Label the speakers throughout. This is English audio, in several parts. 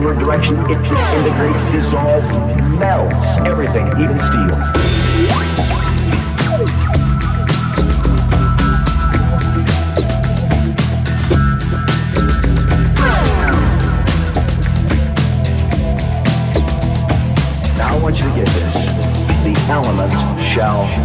Speaker 1: downward direction, it disintegrates, dissolves, melts everything, even steel. Now I want you to get this. The elements shall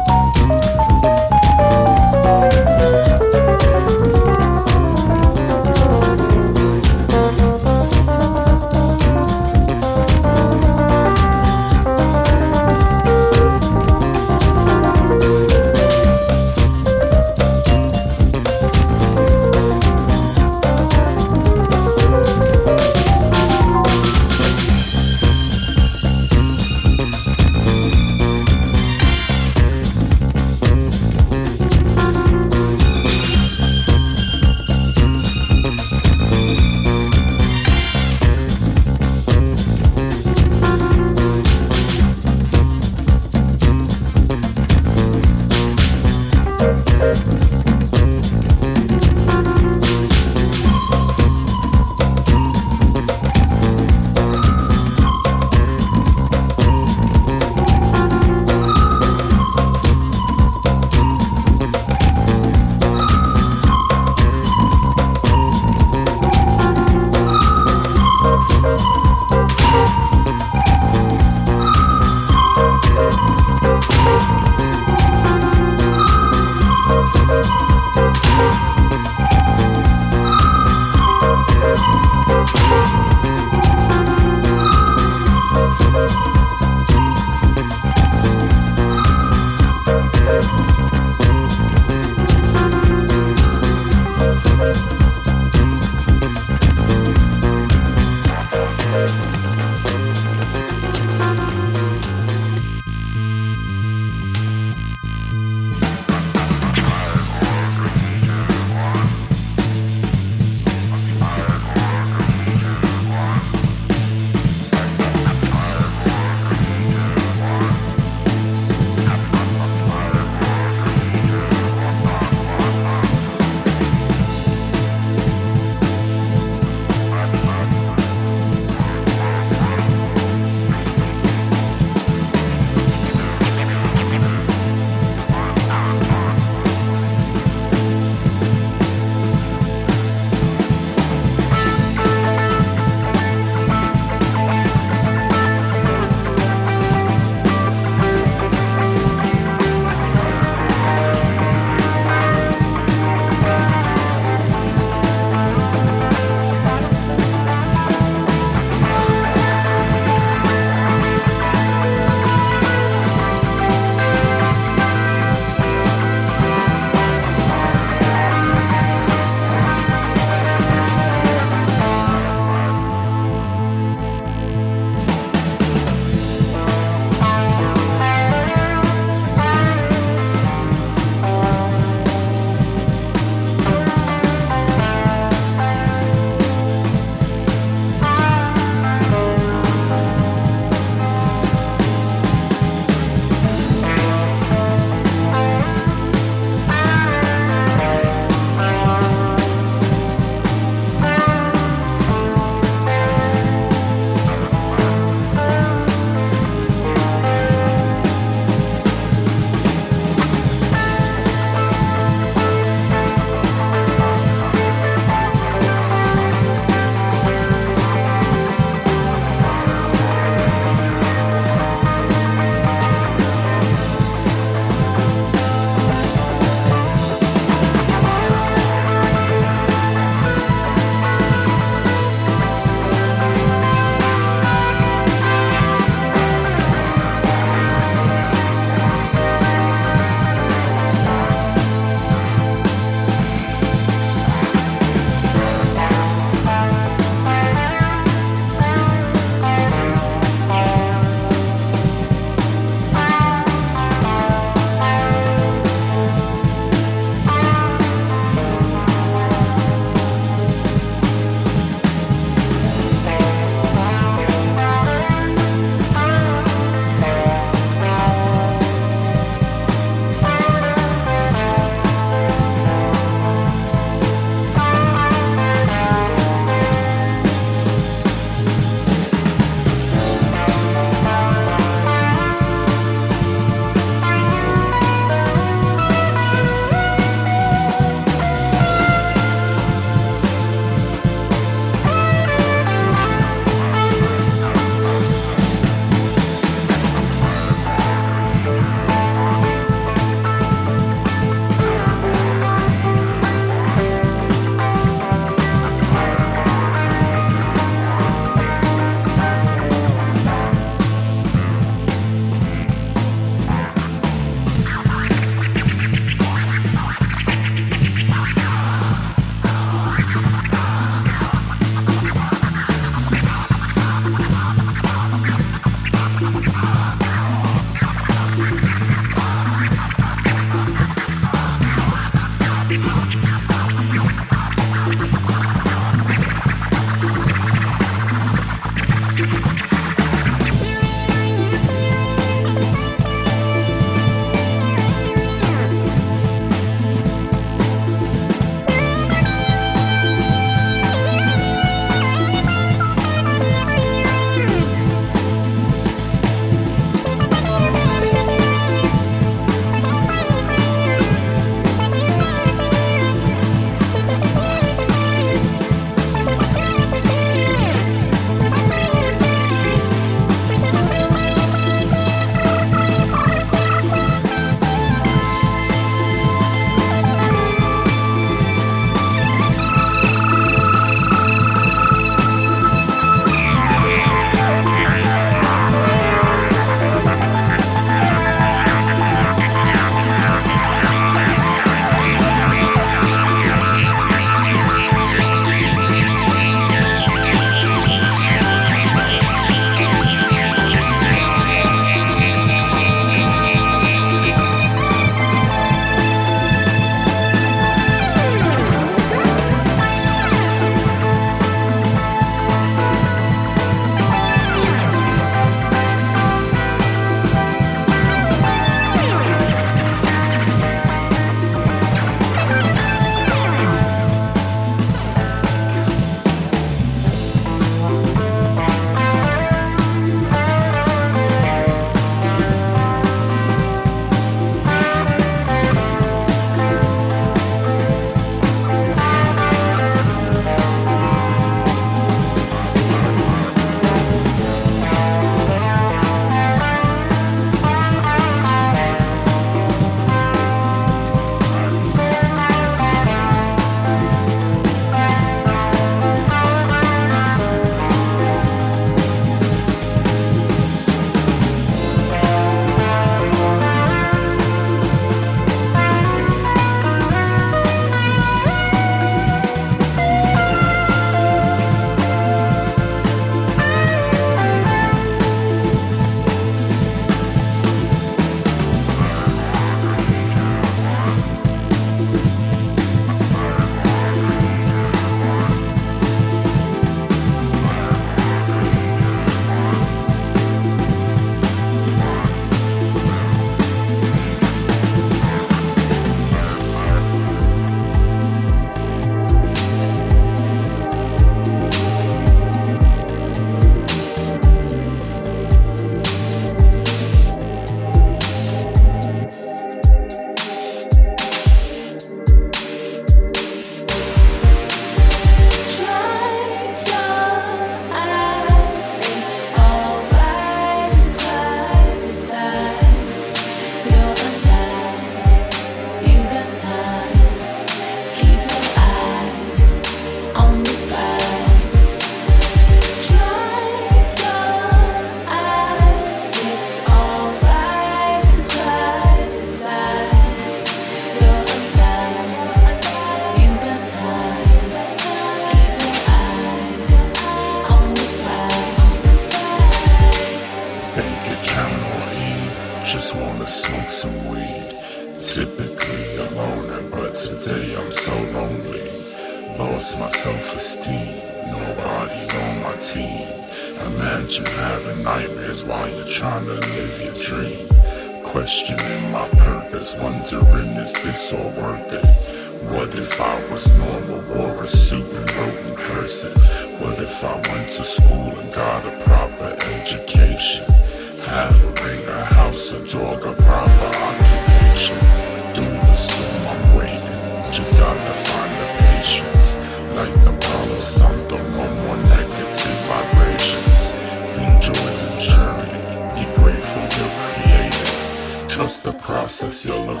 Speaker 2: time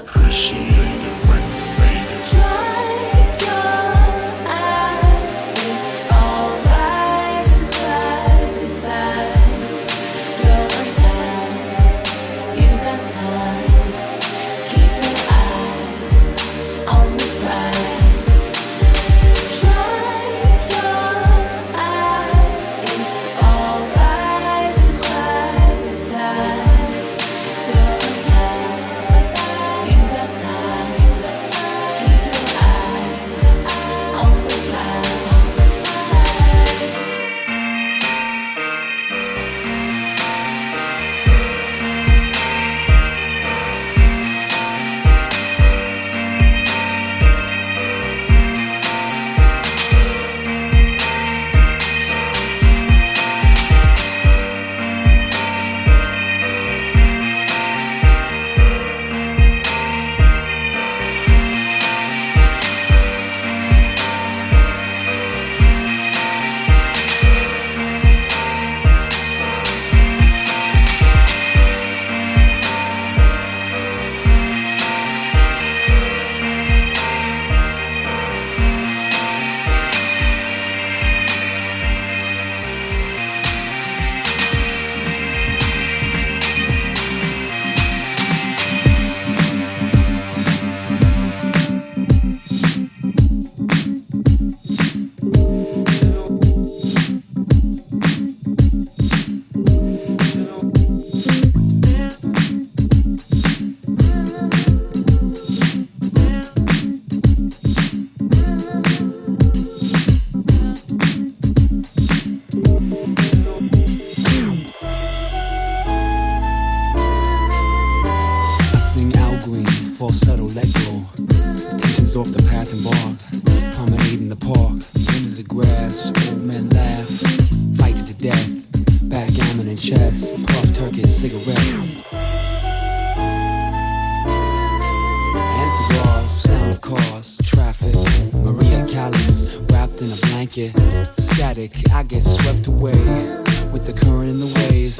Speaker 3: Lovers off the path and bark. Promenade in the park. Into the grass. Old men laugh. Fight to the death. Backgammon and chess. Puff Turkish cigarettes. And cigars. Sound of cars. Traffic. Maria Callas. Wrapped in a blanket. Static. I get swept away. With the current and the waves.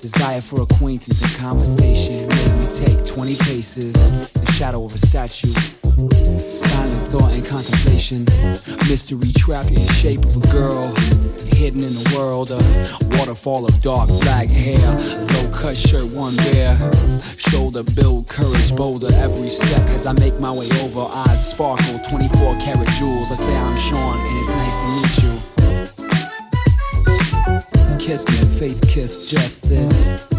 Speaker 3: Desire for acquaintance and conversation. Made me take 20 paces. The shadow of a statue. Silent thought and contemplation. Mystery trapped in the shape of a girl. Hidden in the world. A waterfall of dark black hair. Low cut shirt, one bare. Shoulder build, courage bolder. Every step as I make my way over. Eyes sparkle, 24 karat jewels. I say I'm Sean and it's nice to meet you. Kiss me, face kiss, just this.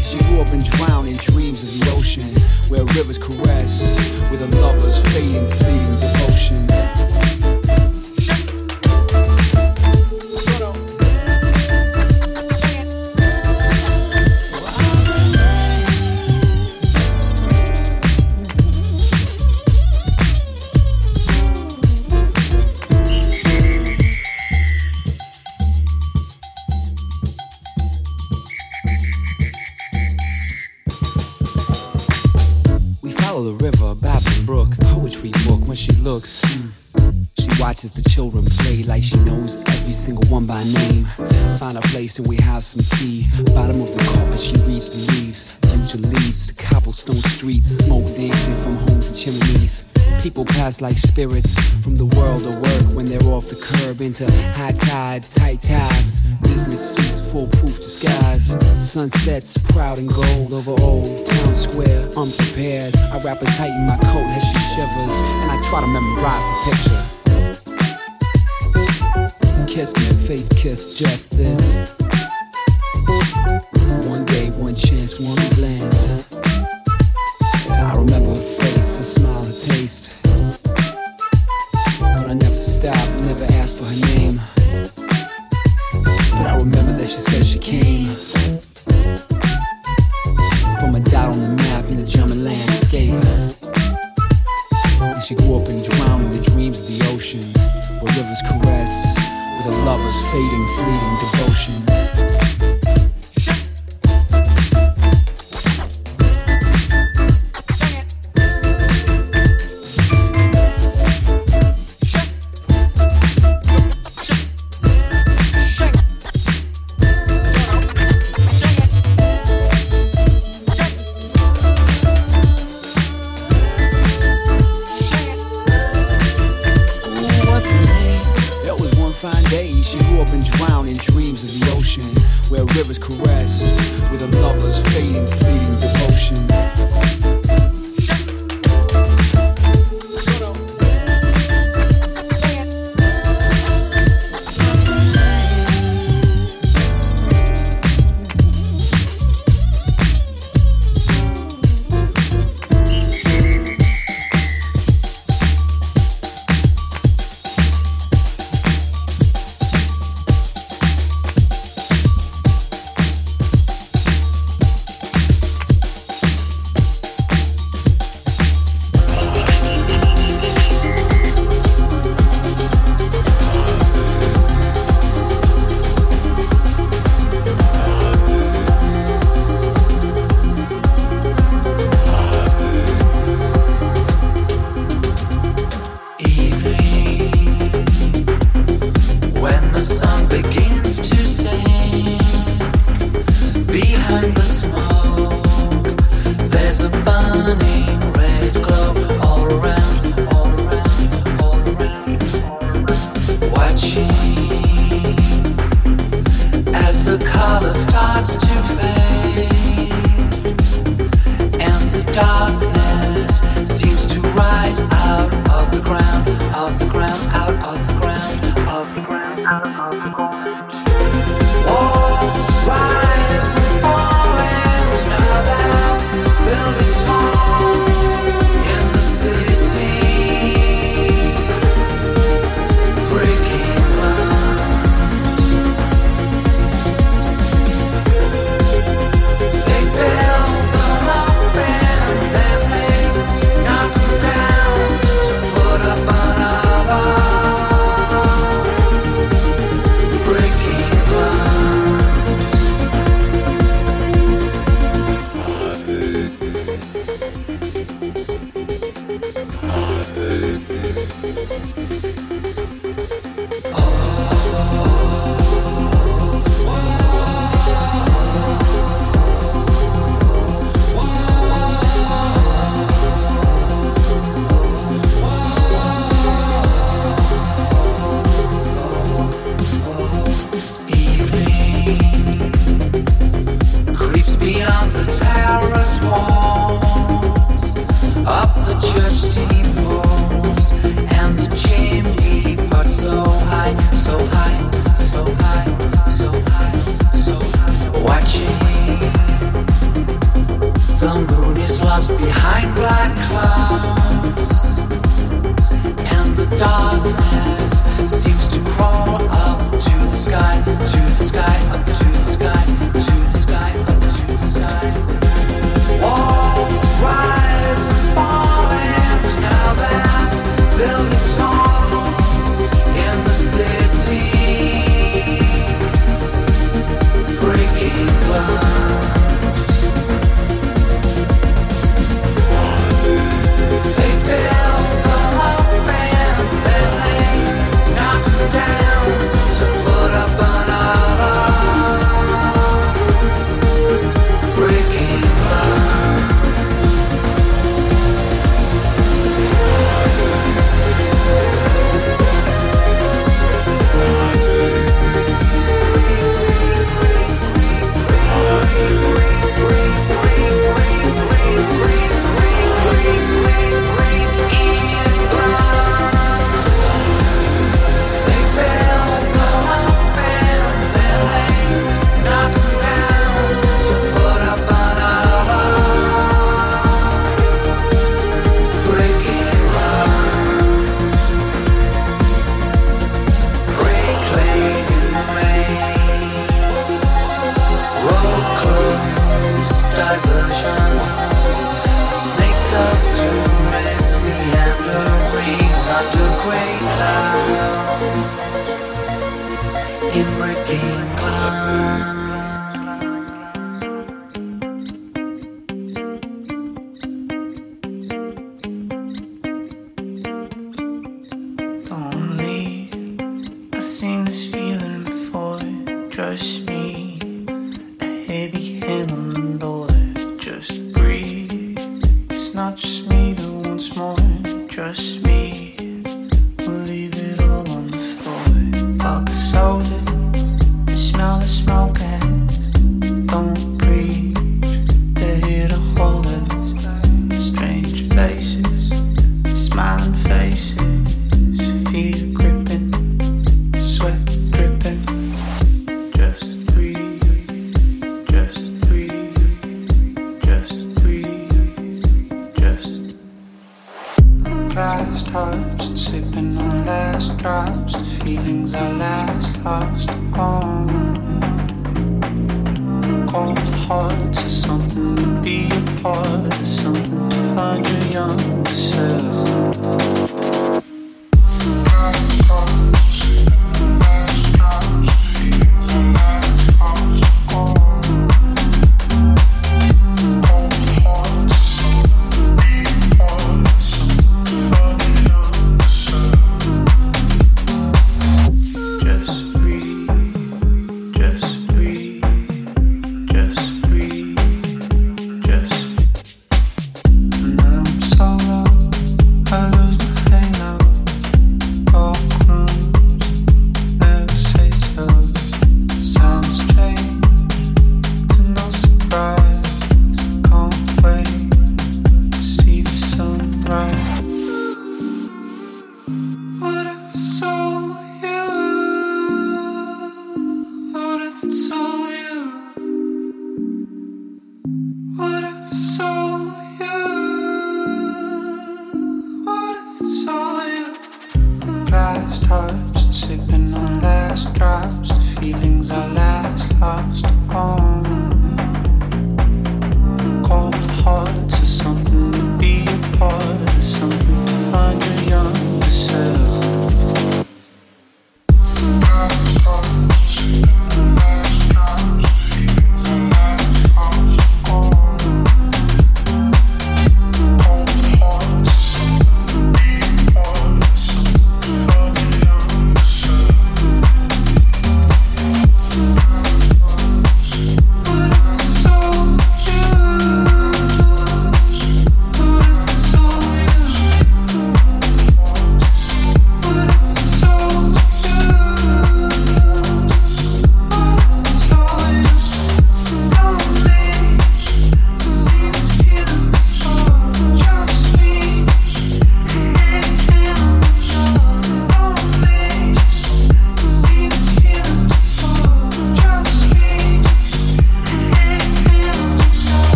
Speaker 3: She grew up and drowned in dreams of the ocean, where rivers caress with a lover's fading, fleeting Sunsets proud and gold over old town square. Unprepared, I wrap her tight in my coat as she shivers, and I try to memorize the picture. Kiss me, face kiss,